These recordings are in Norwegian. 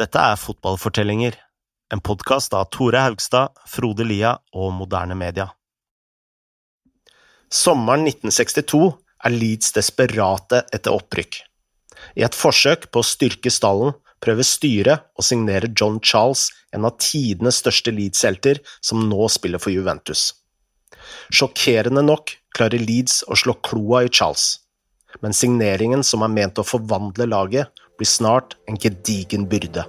Dette er Fotballfortellinger, en podkast av Tore Haugstad, Frode Lia og Moderne Media. Sommeren 1962 er Leeds desperate etter opprykk. I et forsøk på å styrke stallen prøver styret å signere John Charles, en av tidenes største Leeds-helter, som nå spiller for Juventus. Sjokkerende nok klarer Leeds å slå kloa i Charles, men signeringen som er ment å forvandle laget, blir snart en gedigen byrde.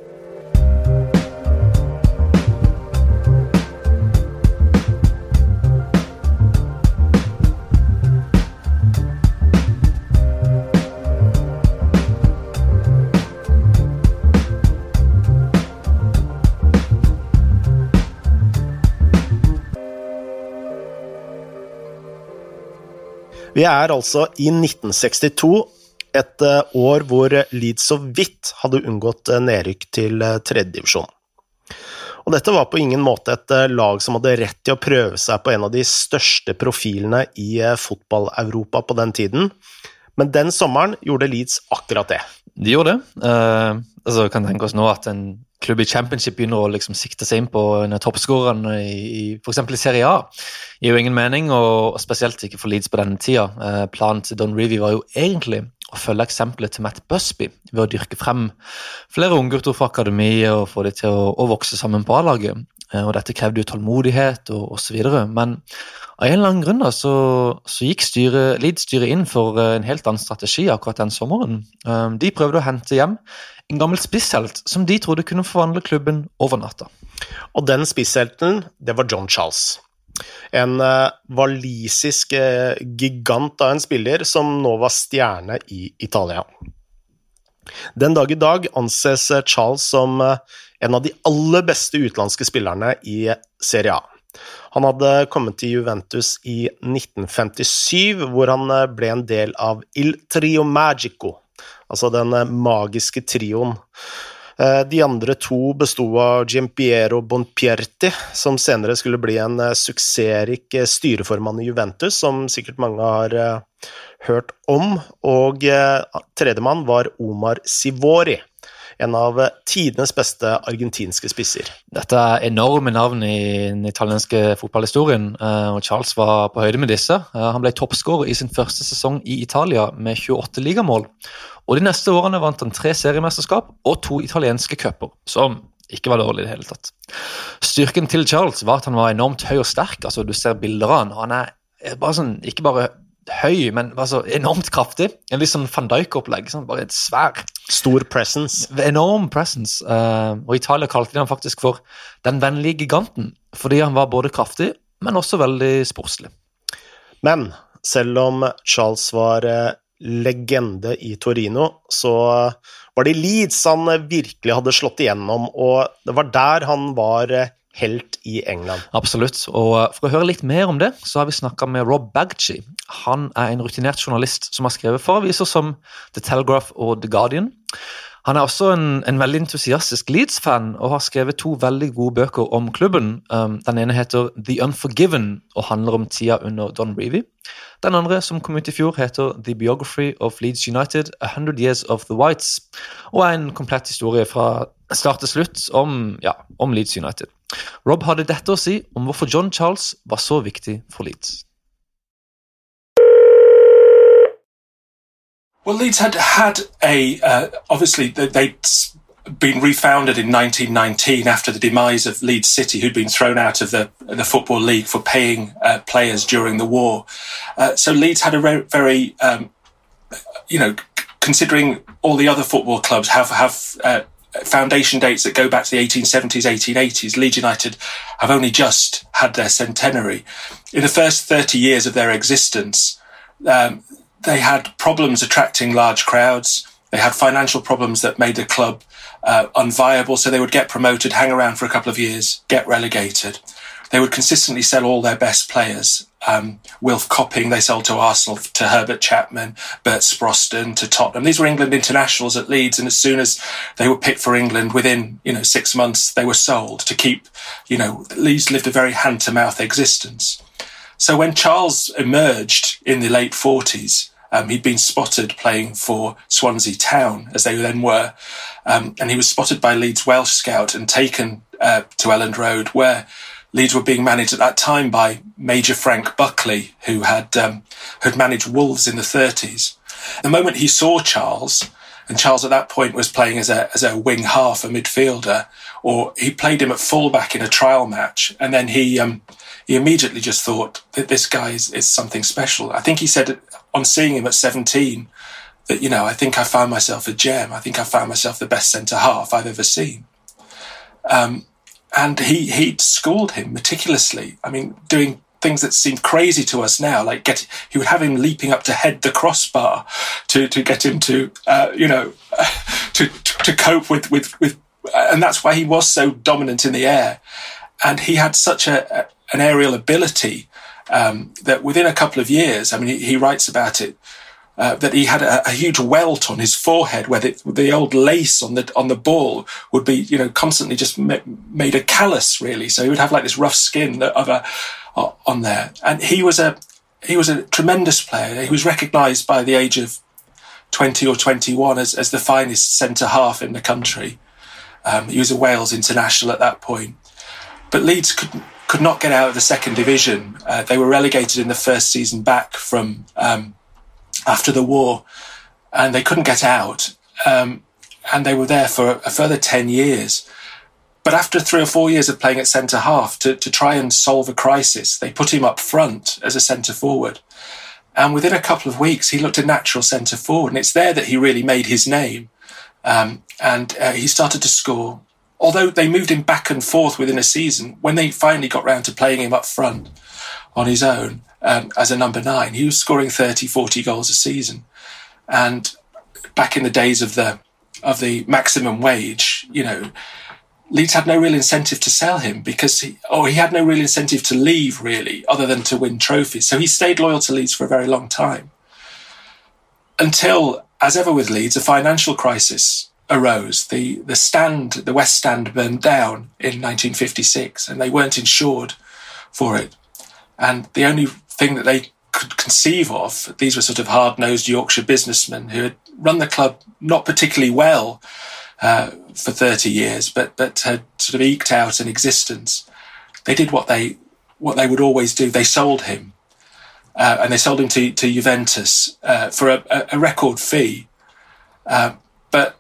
Vi er altså i 1962, et eh, år hvor Leeds så vidt hadde unngått eh, nedrykk til eh, tredjedivisjon. Og dette var på ingen måte et lag som hadde rett til å prøve seg på en av de største profilene i fotball-Europa på den tiden, men den sommeren gjorde Leeds akkurat det. De gjorde det. Uh, altså, kan tenke oss nå at en klubb i championship begynner å liksom sikte seg inn på en av toppskårerne i, i f.eks. i Serie A. gir jo ingen mening, og spesielt ikke for Leeds på denne tida. Uh, planen til Don Revy var jo egentlig å følge eksempelet til Matt Busby ved å dyrke frem flere unggutter fra akademiet og få dem til å, å, vokse sammen på A-laget. Eh, og Dette krevde jo tålmodighet og osv. Men av en eller annen grunn da, så, så gikk Leeds-styret inn for eh, en helt annen strategi akkurat den sommeren. Eh, de prøvde å hente hjem en gammel spisshelt som de trodde kunne forvandle klubben over natta. Og den spisshelten, det var John Charles. En walisisk gigant av en spiller som nå var stjerne i Italia. Den dag i dag anses Charles som en av de aller beste utenlandske spillerne i Serie A. Han hadde kommet til Juventus i 1957, hvor han ble en del av Il Trio Magico, altså den magiske trioen. Eh, de andre to besto av Giampiero Bonpierti, som senere skulle bli en eh, suksessrik eh, styreformann i Juventus, som sikkert mange har hørt om, og tredjemann var Omar Sivori. En av tidenes beste argentinske spisser. Dette er enorme navn i den italienske fotballhistorien, og Charles var på høyde med disse. Han ble toppskårer i sin første sesong i Italia med 28 ligamål. Og De neste årene vant han tre seriemesterskap og to italienske cuper, som ikke var dårlig i det hele tatt. Styrken til Charles var at han var enormt høy og sterk. altså Du ser bilder av han, han er bare sånn, ikke bare høy, men altså enormt kraftig. En litt sånn van Dijk-opplegg. Sånn, bare et svær Stor presence. Enorm presence. Uh, og Italia kalte de han faktisk for den vennlige giganten, fordi han var både kraftig, men også veldig sportslig. Men selv om Charles var uh, legende i Torino, så var det i Leeds han virkelig hadde slått igjennom, og det var der han var helt i England. Absolutt. Og for å høre litt mer om det, så har vi snakka med Rob Bagchi. Han er en rutinert journalist som har skrevet for aviser som The Telegraph og The Guardian. Han er også en, en veldig entusiastisk Leeds-fan og har skrevet to veldig gode bøker om klubben. Um, den ene heter The Unforgiven og handler om tida under Don Reevy. Den andre, som kom ut i fjor, heter The Biography of Leeds United, A Hundred Years of the Whites, og er en komplett historie fra start til slutt om, ja, om Leeds United. Rob hadde dette å si om hvorfor John Charles var så viktig for Leeds. Well, Leeds had had a uh, obviously they'd been refounded in 1919 after the demise of Leeds City, who'd been thrown out of the the football league for paying uh, players during the war. Uh, so Leeds had a very, very um, you know, considering all the other football clubs have have uh, foundation dates that go back to the 1870s, 1880s. Leeds United have only just had their centenary. In the first 30 years of their existence, um, they had problems attracting large crowds. They had financial problems that made the club uh, unviable, so they would get promoted, hang around for a couple of years, get relegated. They would consistently sell all their best players. Um, Wilf Copping, they sold to Arsenal, to Herbert Chapman, Bert Sproston, to Tottenham. These were England internationals at Leeds, and as soon as they were picked for England, within you know six months, they were sold to keep. You know, Leeds lived a very hand-to-mouth existence. So when Charles emerged in the late 40s, Um, he'd been spotted playing for Swansea Town, as they then were, um, and he was spotted by Leeds Welsh scout and taken uh, to Elland Road, where Leeds were being managed at that time by Major Frank Buckley, who had um, had managed Wolves in the 30s. The moment he saw Charles, and Charles at that point was playing as a as a wing half, a midfielder, or he played him at fullback in a trial match, and then he um, he immediately just thought that this guy is, is something special. I think he said on seeing him at 17 that you know I think I found myself a gem. I think I found myself the best centre half I've ever seen. Um, and he he schooled him meticulously. I mean, doing things that seem crazy to us now, like get he would have him leaping up to head the crossbar to to get him to uh, you know to to cope with with with, and that's why he was so dominant in the air, and he had such a, a an aerial ability um, that within a couple of years, I mean, he, he writes about it uh, that he had a, a, huge welt on his forehead where the, the, old lace on the on the ball would be you know constantly just ma- made a callus really. So he would have like this rough skin of a uh, on there. And he was a he was a tremendous player. He was recognized by the age of 20 or 21 as, as the finest centre half in the country. Um, he was a Wales international at that point. But Leeds could could not get out of the second division. Uh, they were relegated in the first season back from um, after the war, and they couldn't get out. Um, and they were there for a further 10 years. But after three or four years of playing at centre half, to, to try and solve a crisis, they put him up front as a centre forward. And within a couple of weeks, he looked a natural centre forward. And it's there that he really made his name. Um, and uh, he started to score. Although they moved him back and forth within a season, when they finally got round to playing him up front on his own, um, as a number nine. He was scoring 30, 40 goals a season. And back in the days of the of the maximum wage, you know, Leeds had no real incentive to sell him because he, or he had no real incentive to leave really, other than to win trophies. So he stayed loyal to Leeds for a very long time. Until, as ever with Leeds, a financial crisis arose. The the stand, the West Stand burned down in 1956 and they weren't insured for it. And the only thing that they could conceive of. These were sort of hard nosed Yorkshire businessmen who had run the club not particularly well uh, for 30 years, but, but had sort of eked out an existence. They did what they, what they would always do. They sold him. Uh, and they sold him to, to Juventus uh, for a, a, record fee. Uh, but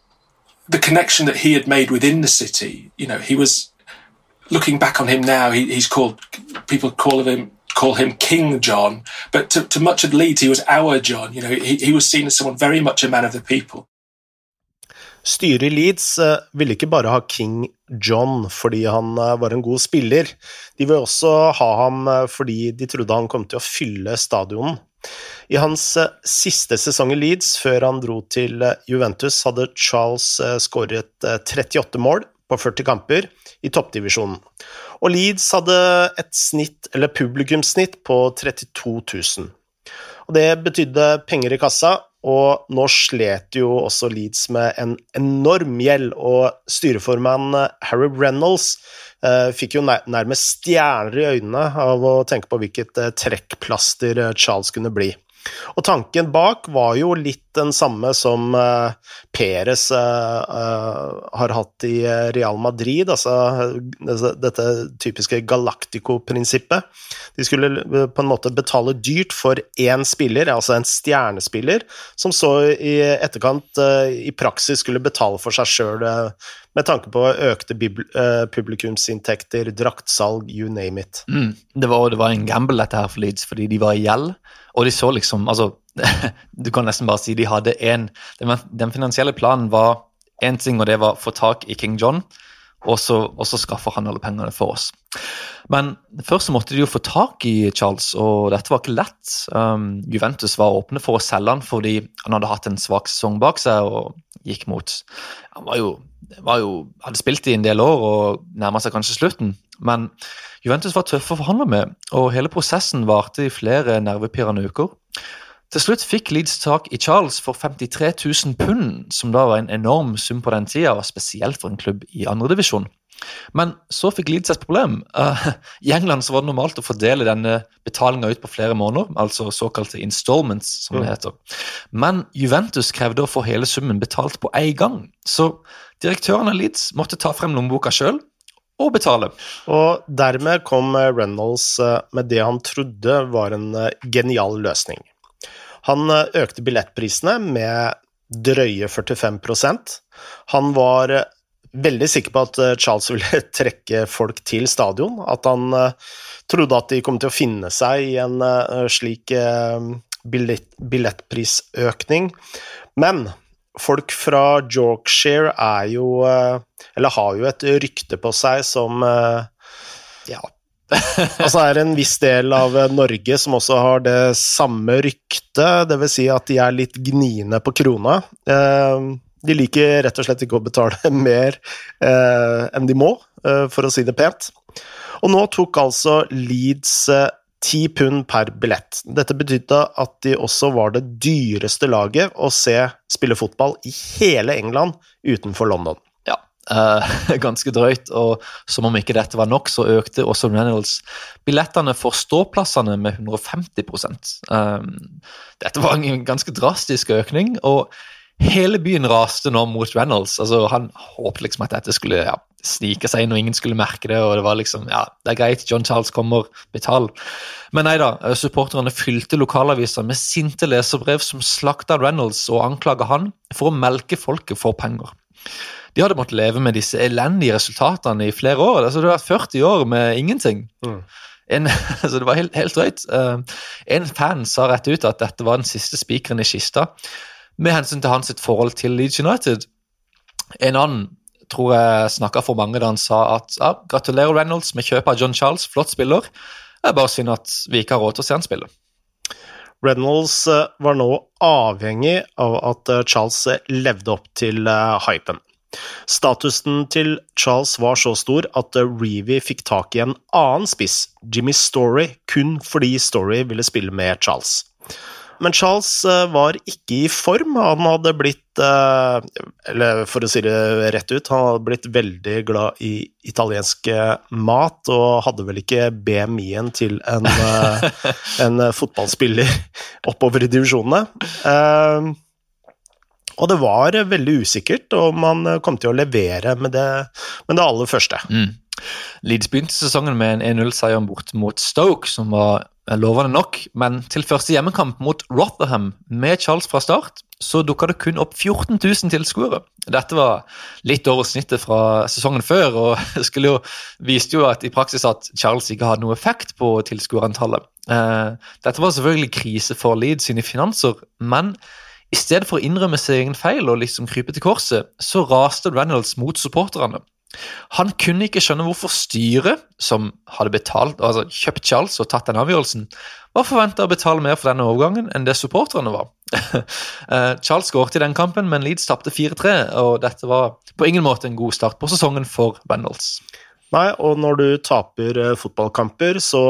the connection that he had made within the city, you know, he was looking back on him now. He, he's called people call of him call him King John, but to, to much of Leeds, he was our John. You know, he, he was seen as someone very much a man of the people. Styret i Leeds uh, ville ikke bare ha King John fordi han uh, var en god spiller, de ville også ha ham uh, fordi de trodde han kom til å fylle stadionet. I hans siste sesong i Leeds, før han dro til Juventus, hadde Charles skåret 38 mål på 40 kamper i toppdivisjonen. Og Leeds hadde et snitt, eller publikumssnitt, på 32 000. Og det betydde penger i kassa, og nå slet jo også Leeds med en enorm gjeld, og styreformann Harry Reynolds eh, fikk jo nærmest stjerner i øynene av å tenke på hvilket eh, trekkplaster eh, Charles kunne bli. Og tanken bak var jo litt den samme som uh, Peres uh, uh, har hatt i Real Madrid, altså dette typiske Galactico-prinsippet. De skulle på en måte betale dyrt for én spiller, altså en stjernespiller, som så i etterkant i praksis skulle betale for seg sjøl med tanke på økte publikumsinntekter, draktsalg, you name it. Mm. Det, var, det, var, en gamble, dette her for Leeds, fordi de var i gjeld. Og de så liksom altså, Du kan nesten bare si de hadde én den, finansielle planen var én ting, og det var å få tak i King John. Og så, og så skaffer han alle pengene for oss. Men først så måtte de jo få tak i Charles, og dette var ikke lett. Um, Juventus var åpne for å selge han fordi han hadde hatt en svak sesong bak seg og gikk mot Han var jo, var jo hadde spilt i en del år og nærma seg kanskje slutten, men Juventus var tøffe å forhandle med, og hele prosessen varte i flere nervepirrende uker. Til slutt fikk Leeds tak i Charles for 53 000 pund, som da var en enorm sum på den tida, og spesielt for en klubb i andredivisjon. Men så fikk Leeds et problem. Uh, I England så var det normalt å fordele denne betalinga ut på flere måneder, altså såkalte installments, som det heter. Men Juventus krevde å få hele summen betalt på én gang. Så direktøren av Leeds måtte ta frem lommeboka sjøl og betale. Og dermed kom Reynolds med det han trodde var en genial løsning. Han økte billettprisene med drøye 45% Han var veldig sikker på at eh, Charles ville trekke folk til stadion. At han trodde at de kom til å finne seg i en slik billett, billettprisøkning. Men folk fra Yorkshire er jo Eller har jo et rykte på seg som Ja. Altså er det en viss del av Norge som også har det samme ryktet, dvs. Si at de er litt gniende på krona. Uh, de liker rett og slett ikke å betale mer eh, enn de må, eh, for å si det pent. Og nå tok altså Leeds eh, ti pund per billett. Dette betydde at de også var det dyreste laget å se spille fotball i hele England utenfor London. Eh, ganske drøyt. Og som om ikke dette var nok, så økte også Reynolds billettene for ståplassene med 150 eh, Dette var en ganske drastisk økning. og Hele byen raste nå mot Reynolds. altså Han håpet liksom at dette skulle ja, snike seg inn og ingen skulle merke det. og Det var liksom, ja, det er greit, John Charles kommer, betal. Men nei da, supporterne fylte lokalaviser med sinte leserbrev som slakta Reynolds og anklaga han for å melke folket for penger. De hadde måttet leve med disse elendige resultatene i flere år. altså Det var 40 år med ingenting. Mm. En, altså det var helt, helt drøyt. Uh, en fan sa rett ut at dette var den siste spikeren i kista med hensyn til hans forhold til Leeds United. En annen tror jeg snakka for mange da han sa at ja, gratulerer Reynolds med kjøpet av John Charles, flott spiller. Det er bare synd at vi ikke har råd til å se han spille. Reynolds eh, var nå avhengig av at eh, Charles eh, levde opp til hypen. Statusen til Charles var så stor at Reevy fikk tak i en annen spiss, Jimmy Story, kun fordi Story ville spille med Charles. Men Charles eh, var ikke i form. Han hadde blitt eh, Eller for å si det rett ut, han hadde blitt veldig glad i italiensk eh, mat, og hadde vel ikke BMI-en til en, en fotballspiller oppover i divisjonene. Og det var veldig usikkert om han kom til å levere med det, med det aller første. Mm. Leeds begynte sesongen med en 1-0-seier bort mot Stoke, som var lovende nok, men til første hjemmekamp mot Rotherham med Charles fra start, så dukka det kun opp 14 000 tilskuere. Dette var litt over snittet fra sesongen før, og jo, viste jo at i praksis at Charles ikke hadde noe effekt på tilskuerantallet. Eh, dette var selvfølgelig krise for Leeds sine finanser, men i stedet for å innrømme seg egen feil og liksom krype til korset, så raste Reynolds mot supporterne. Han kunne ikke skjønne hvorfor styret, som hadde betalt, altså kjøpt Charles og tatt den avgjørelsen, var forventa å betale mer for denne overgangen enn det supporterne var. Eh, Charles skåret i den kampen, men Leeds tapte 4-3, og dette var på ingen måte en god start på sesongen for Reynolds. Nei, og når du taper eh, fotballkamper, så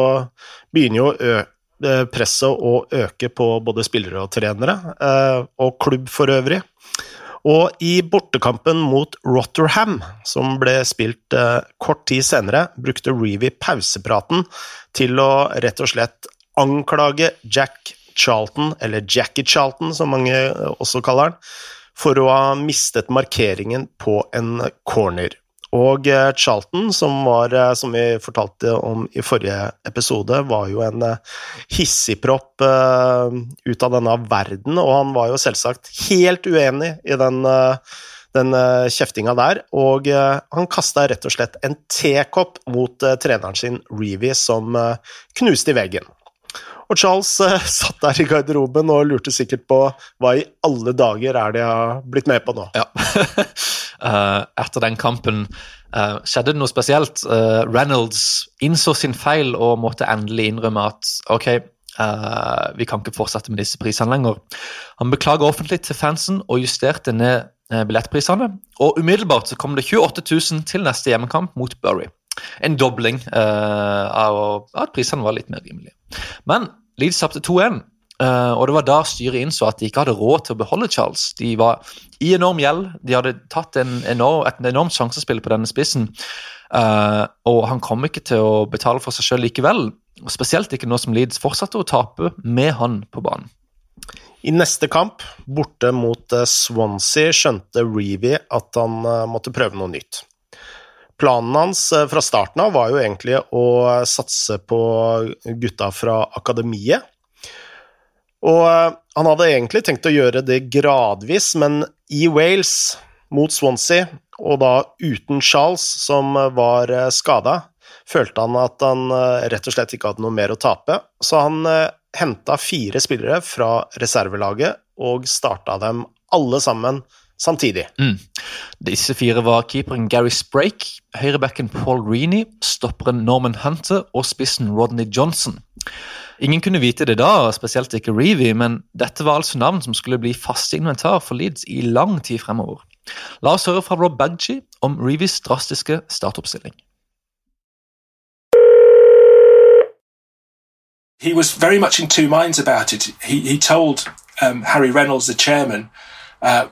begynner jo eh, presset å øke på både spillere og trenere, og klubb for øvrig. Og i bortekampen mot Rotterham, som ble spilt eh, kort tid senere, brukte Reevy pausepraten til å rett og slett anklage Jack Charlton, eller Jackie Charlton som mange også kaller han, for å ha mistet markeringen på en corner. Og eh, Charlton, som, var, eh, som vi fortalte om i forrige episode, var jo en eh, hissigpropp ut av denne verden, og han var jo selvsagt helt uenig i den, den kjeftinga der. Og han kasta rett og slett en tekopp mot treneren sin, Reevy, som knuste i veggen. Og Charles satt der i garderoben og lurte sikkert på hva i alle dager er det jeg har blitt med på nå. Ja. uh, etter den kampen uh, skjedde det noe spesielt. Uh, Reynolds innså sin feil og måtte endelig innrømme at ok, vi kan ikke fortsette med disse prisene lenger. Han beklager offentlig til fansen og justerte ned billettprisene. Og umiddelbart så kom det 28 000 til neste hjemmekamp mot Bury. En dobling av at prisene var litt mer rimelige. Men Leeds tapte 2-1. Uh, og det var da styret innså at de ikke hadde råd til å beholde Charles. De var i enorm gjeld. De hadde tatt en enorm, et enormt sjansespill på denne spissen. Uh, og han kom ikke til å betale for seg sjøl likevel. Og Spesielt ikke nå som Leeds fortsatte å tape med han på banen. I neste kamp, borte mot Swansea, skjønte Reevy at han måtte prøve noe nytt. Planen hans fra starten av var jo egentlig å satse på gutta fra akademiet og eh, han hadde egentlig tenkt å gjøre det gradvis, men i Wales, mot Swansea, og da uten Charles, som var eh, skada, følte han at han eh, rett og slett ikke hadde noe mer å tape, så han henta fire spillere fra reservelaget og starta dem alle sammen samtidig. Mm. Disse fire var keeperen Gary Sprake, høyrebacken Paul Reaney, stopperen Norman Hunter og spissen Rodney Johnson. Ingen kunne vite det da, spesielt ikke Reevy, men dette var altså navn som skulle bli faste inventar for Leeds i lang tid fremover. La oss høre fra Rob Baggi om Reevys drastiske startoppstilling. He was very much in two minds about it. He, he told um, Harry Reynolds, the chairman, uh,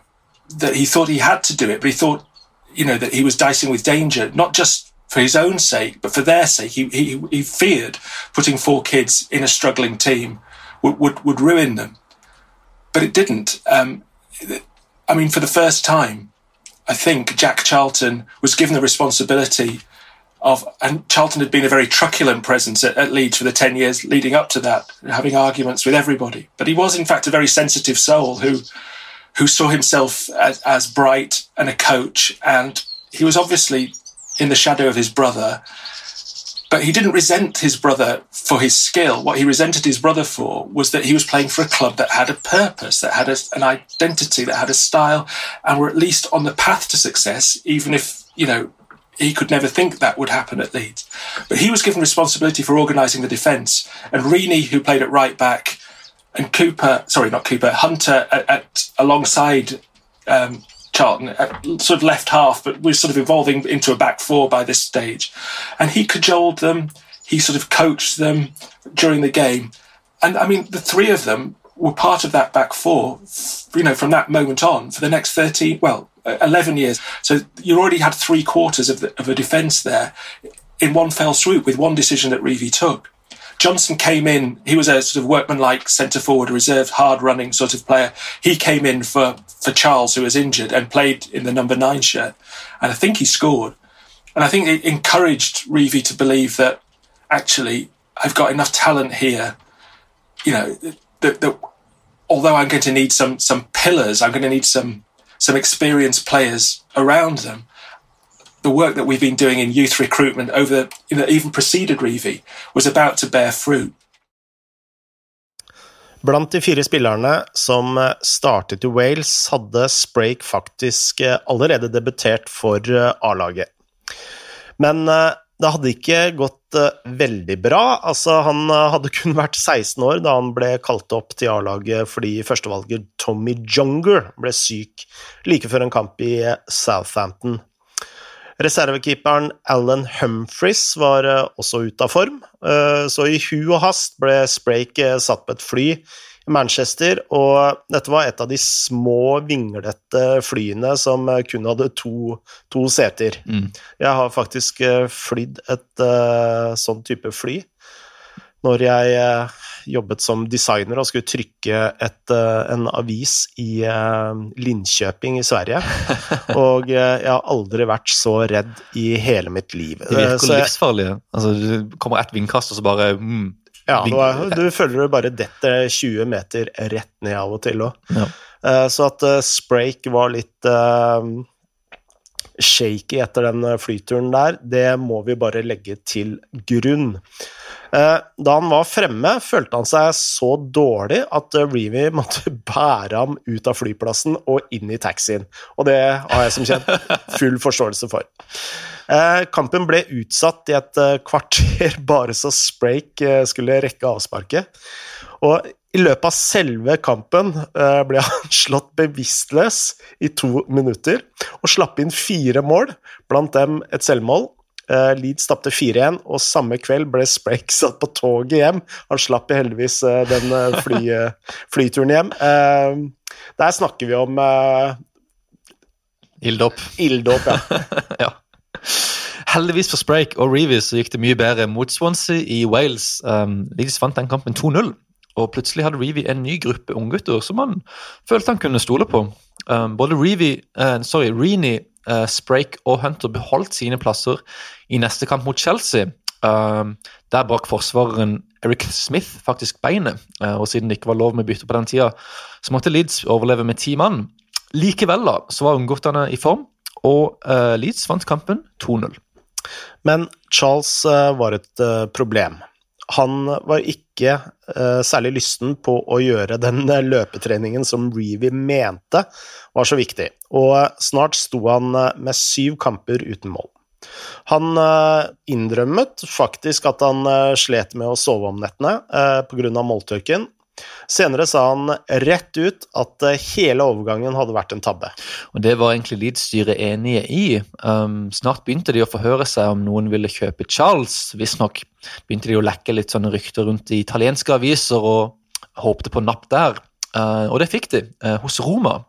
that he thought he had to do it, but he thought, you know, that he was dicing with danger, not just for his own sake, but for their sake. He, he, he feared putting four kids in a struggling team would, would, would ruin them. But it didn't. Um, I mean, for the first time, I think Jack Charlton was given the responsibility of, and Charlton had been a very truculent presence at, at, Leeds for the 10 years leading up to that, having arguments with everybody. But he was, in fact, a very sensitive soul who, who saw himself as, as bright and a coach. And he was obviously in the shadow of his brother. But he didn't resent his brother for his skill. What he resented his brother for was that he was playing for a club that had a purpose, that had a, an identity, that had a style, and were at least on the path to success, even if, you know, he could never think that would happen at Leeds. But he was given responsibility for organising the defence. And Reaney, who played at right back, and Cooper, sorry, not Cooper, Hunter at, at alongside um, Charlton, uh, sort of left half, but we're sort of evolving into a back four by this stage. And he cajoled them, he sort of coached them during the game. And I mean, the three of them were part of that back four, you know, from that moment on for the next 13, well, 11 years. So you already had three quarters of, the, of a defence there in one fell swoop with one decision that Reevy took. Johnson came in. He was a sort of workmanlike centre forward, reserved, hard running sort of player. He came in for for Charles, who was injured, and played in the number nine shirt, and I think he scored. And I think it encouraged Reevy to believe that actually I've got enough talent here, you know, that, that although I'm going to need some some pillars, I'm going to need some some experienced players around them the work that we've been doing in youth recruitment over, you know, even preceded Revi was about to bear fruit. Blant de fire spillerne som startet i Wales, hadde Sprake faktisk allerede debutert for A-laget. Men det hadde ikke gått veldig bra. Altså, han hadde kun vært 16 år da han ble kalt opp til A-laget fordi førstevalget Tommy Junger ble syk like før en kamp i Southampton. Reservekeeperen Alan Humphries var eh, også ute av form, eh, så i hu og hast ble Sprake eh, satt på et fly i Manchester, og dette var et av de små, vinglete flyene som kun hadde to, to seter. Mm. Jeg har faktisk flydd et sånn type fly når jeg uh, jobbet som designer og skulle trykke et, uh, en avis i uh, Linköping i Sverige. og jeg har aldri vært så redd i hele mitt liv. De virker livsfarlige. Altså, du kommer ett vindkast, og så bare mm, Ja, du, du føler du bare detter 20 meter rett ned av og til òg. Ja. så at Sprake var litt shaky etter den flyturen der, det må vi bare legge til grunn. Eh, da han var fremme, følte han seg så dårlig at eh, Reevy måtte bære ham ut av flyplassen og inn i taxien. Og det har jeg som kjent full forståelse for. Eh, kampen ble utsatt i et kvarter bare så Sprake skulle rekke avsparket. Og i løpet av selve kampen ble han slått bevisstløs i to minutter og slapp inn fire mål, blant dem et selvmål Uh, Leeds tapte 4-1, og samme kveld ble Sprake satt på toget hjem. Han slapp heldigvis uh, den uh, fly, flyturen hjem. der snakker vi om Ilddåp. Ilddåp, ja. ja. Heldigvis for Sprake og Reeves gikk det mye bedre mot Swansea i Wales. Um, Leeds vant den kampen 2-0, og plutselig hadde Reevy en ny gruppe unggutter som han følte han kunne stole på. Um, både Reevy, uh, sorry, Reenie, uh, Sprake og Hunter beholdt sine plasser i neste kamp mot Chelsea. Um, der brakk forsvareren Eric Smith faktisk beinet, uh, og siden det ikke var lov med bytte på den tida, så måtte Leeds overleve med ti mann. Likevel da, så var ungguttene i form, og Leeds vant kampen 2-0. Men Charles var et problem. Han var ikke særlig lysten på å gjøre den løpetreningen som Reevy mente var så viktig, og snart sto han med syv kamper uten mål. Han innrømmet faktisk at han slet med å sove om nettene pga. måltørken, Senere sa han rett ut at eh, hele overgangen hadde vært en tabbe. Og Det var egentlig Leeds-styret enige i. Um, snart begynte de å forhøre seg om noen ville kjøpe Charles. Visstnok begynte de å lekke litt sånne rykter rundt i italienske aviser og håpte på napp der. Uh, og det fikk de uh, hos Roma.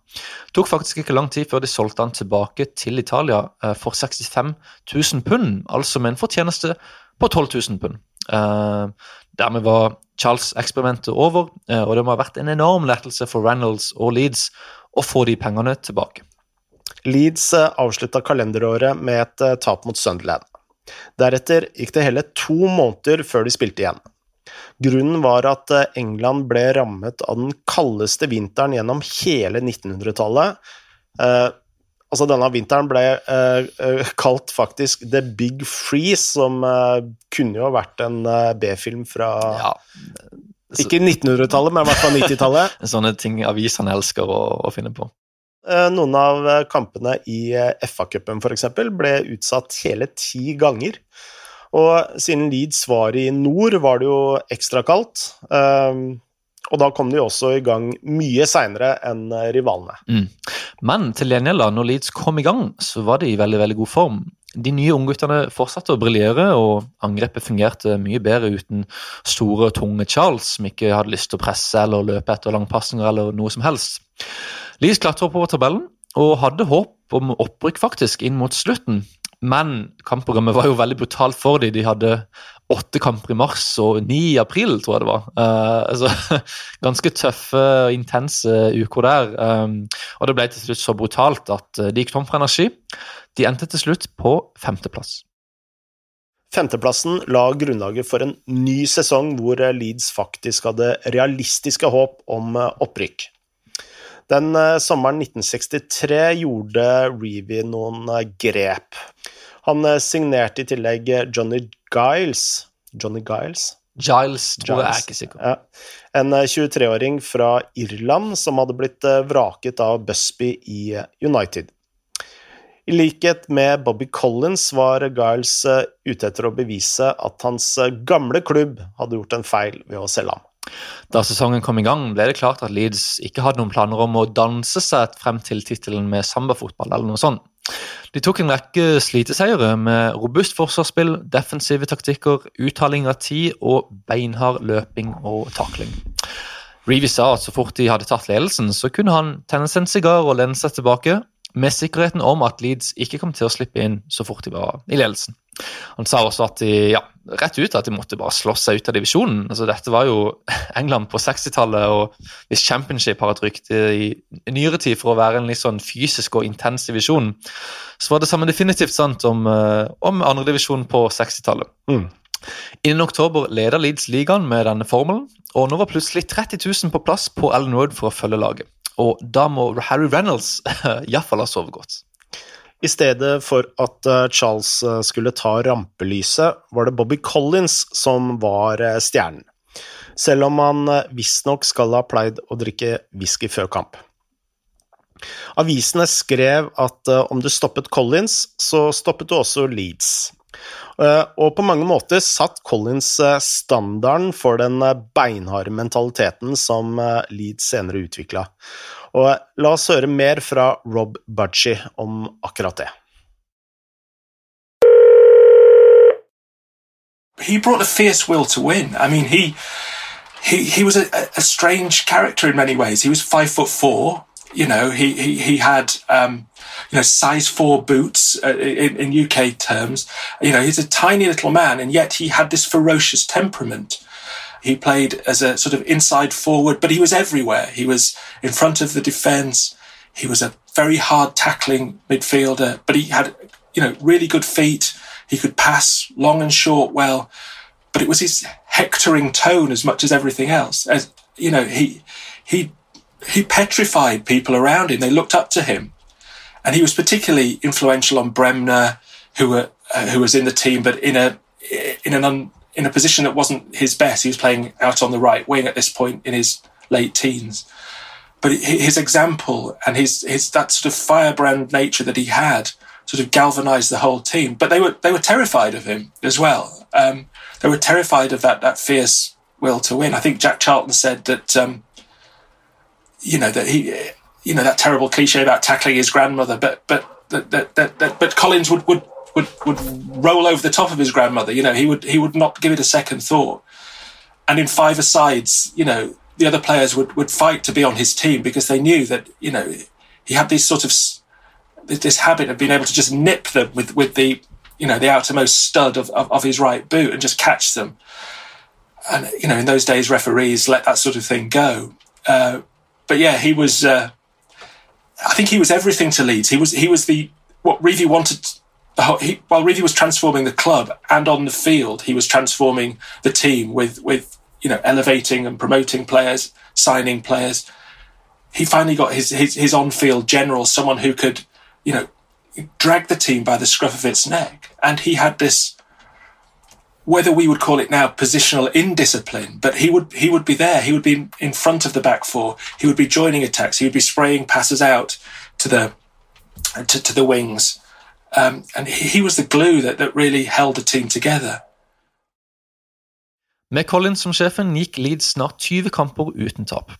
Det tok faktisk ikke lang tid før de solgte han tilbake til Italia uh, for 65 000 pund, altså med en fortjeneste på 12 000 pund. dermed var Charles-eksperimentet over, eh, og det må ha vært en enorm lettelse for Reynolds og Leeds å få de pengene tilbake. Leeds eh, avslutta kalenderåret med et eh, tap mot Sunderland. Deretter gikk det hele to måneder før de spilte igjen. Grunnen var at England ble rammet av den kaldeste vinteren gjennom hele 1900-tallet, Altså, denne vinteren ble uh, uh, kalt faktisk The Big Freeze, som eh, kunne jo vært en B-film fra ja. Ikke 1900-tallet, men i hvert fall 90-tallet. Sånne ting avisene elsker å, å finne på. Noen av kampene i FA-cupen f.eks. ble utsatt hele ti ganger. Og siden Leeds var i nord, var det jo ekstra kaldt. Og da kom de også i gang mye seinere enn rivalene. Mm. Men til gjengjeld, når Leeds kom i gang, så var de i veldig veldig god form. De nye ungguttene fortsatte å briljere, og angrepet fungerte mye bedre uten store, tunge Charles, som ikke hadde lyst til å presse eller løpe etter langpasninger eller noe som helst. Leeds klatra oppover tabellen og hadde håp om opprykk faktisk inn mot slutten. Men kampprogrammet var jo veldig brutalt for dem. De hadde åtte kamper i mars og ni i april, tror jeg det var. Uh, altså, ganske tøffe og intense uker der. Um, og det ble til slutt så brutalt at de gikk tom for energi. De endte til slutt på femteplass. Femteplassen la grunnlaget for en ny sesong hvor Leeds faktisk hadde realistiske håp om opprykk. Den sommeren 1963 gjorde Reevy noen grep. Han signerte i tillegg Johnny Giles. Johnny Giles? Giles, tror jeg er ikke sikker. Ja. En 23-åring eh, fra Irland som hadde blitt eh, vraket av Busby i eh, United. I likhet med Bobby Collins var Giles ute etter å bevise at hans gamle klubb hadde gjort en feil ved å selge ham. Da sesongen kom i gang, ble det klart at Leeds ikke hadde noen planer om å danse seg frem til tittelen med sambafotball eller noe sånt. De tok en rekke sliteseiere med robust forsvarsspill, defensive taktikker, uttaling av tid og beinhard løping og takling. Reevy sa at så fort de hadde tatt ledelsen, så kunne han tenne seg en sigar og lene seg tilbake, med sikkerheten om at Leeds ikke kom til å slippe inn så fort de var i ledelsen. Han sa også at de, ja, rett ut at de måtte bare slå seg ut av divisjonen. Altså, dette var jo England på 60-tallet, og hvis Championship har et rykte i nyere tid for å være en litt sånn fysisk og intens divisjon, så var det samme definitivt sant om, uh, om andredivisjonen på 60-tallet. Mm. Innen oktober leder Leeds ligaen med denne formelen, og nå var plutselig 30 000 på plass på Ellen Road for å følge laget. Og da må Harry Reynolds iallfall ha sovet godt. I stedet for at eh, Charles eh, skulle ta rampelyset, var det Bobby Collins som var eh, stjernen. Selv om han visstnok skal ha pleid å drikke whisky før kamp. Avisene skrev at om du stoppet Collins, så stoppet du også Leeds. Og på mange måter satt Collins standarden for den beinharde mentaliteten som Leeds senere utvikla. Og la oss høre mer fra Rob Budgie om akkurat det. he brought a fierce will to win. I mean, he he he was a, a strange character in many ways. He was five foot four. You know, he he he had um, you know size four boots uh, in, in UK terms. You know, he's a tiny little man, and yet he had this ferocious temperament. He played as a sort of inside forward, but he was everywhere. He was in front of the defence. He was a very hard tackling midfielder, but he had, you know, really good feet. He could pass long and short well, but it was his hectoring tone as much as everything else. As you know, he he he petrified people around him. They looked up to him, and he was particularly influential on Bremner, who were uh, who was in the team, but in a in an un, in a position that wasn't his best. He was playing out on the right wing at this point in his late teens. But his example and his, his that sort of firebrand nature that he had sort of galvanized the whole team. But they were they were terrified of him as well. Um, they were terrified of that that fierce will to win. I think Jack Charlton said that um, you know that he you know that terrible cliche about tackling his grandmother, but but that, that, that, but Collins would would would would roll over the top of his grandmother. You know, he would he would not give it a second thought. And in five asides, you know, the other players would would fight to be on his team because they knew that you know he had this sort of this habit of being able to just nip them with with the you know the outermost stud of, of, of his right boot and just catch them. And you know, in those days, referees let that sort of thing go. Uh, but yeah, he was. Uh, I think he was everything to Leeds. He was he was the what Reevy wanted he, while Reevy was transforming the club and on the field, he was transforming the team with with you know elevating and promoting players, signing players. He finally got his his, his on field general, someone who could you know drag the team by the scruff of its neck, and he had this. Whether we would call it now positional indiscipline, but he would he would be there. He would be in front of the back four. He would be joining attacks. He would be spraying passes out to the to, to the wings um, and he was the glue that, that really held the team together. Med Collins som sjefen gikk Leeds snart 20 kamper uten tap.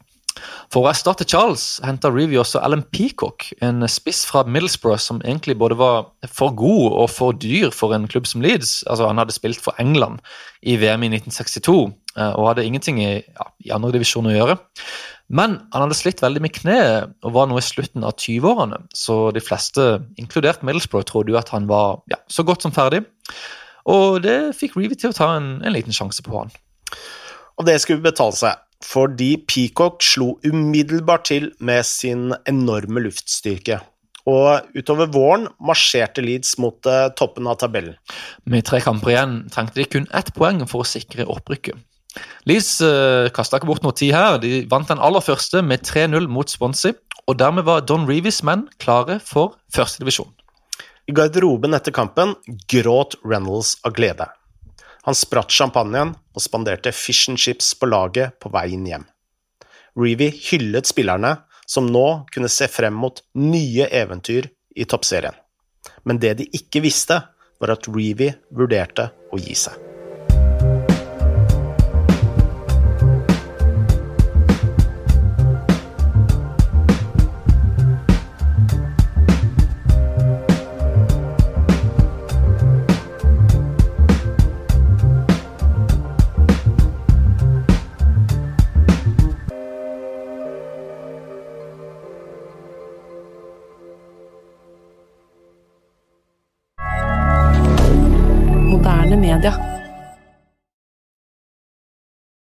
For å erstatte Charles henta Reevy også Alan Peacock, en spiss fra Middlesbrough som egentlig både var for god og for dyr for en klubb som Leeds. Altså Han hadde spilt for England i VM i 1962 eh, og hadde ingenting i, ja, i andredivisjon å gjøre. Men han hadde slitt veldig med kneet og var nå i slutten av 20-årene, så de fleste, inkludert Middlesbrough, trodde jo at han var ja, så godt som ferdig. Og det fikk Reevy til å ta en, en liten sjanse på han. Og det skulle betale seg, fordi Peacock slo umiddelbart til med sin enorme luftstyrke. Og utover våren marsjerte Leeds mot uh, toppen av tabellen. Med tre kamper igjen trengte de kun ett poeng for å sikre opprykket. Leeds uh, eh, kasta ikke bort noe tid her. De vant den aller første med 3-0 mot Swansea. Og dermed var Don Reeves menn klare for førstedivisjon. I garderoben etter kampen gråt Reynolds av glede. Han spratt champagnen og spanderte fish and chips på laget på veien hjem. Reevy hyllet spillerne, som nå kunne se frem mot nye eventyr i toppserien. Men det de ikke visste, var at Reevy vurderte å gi seg.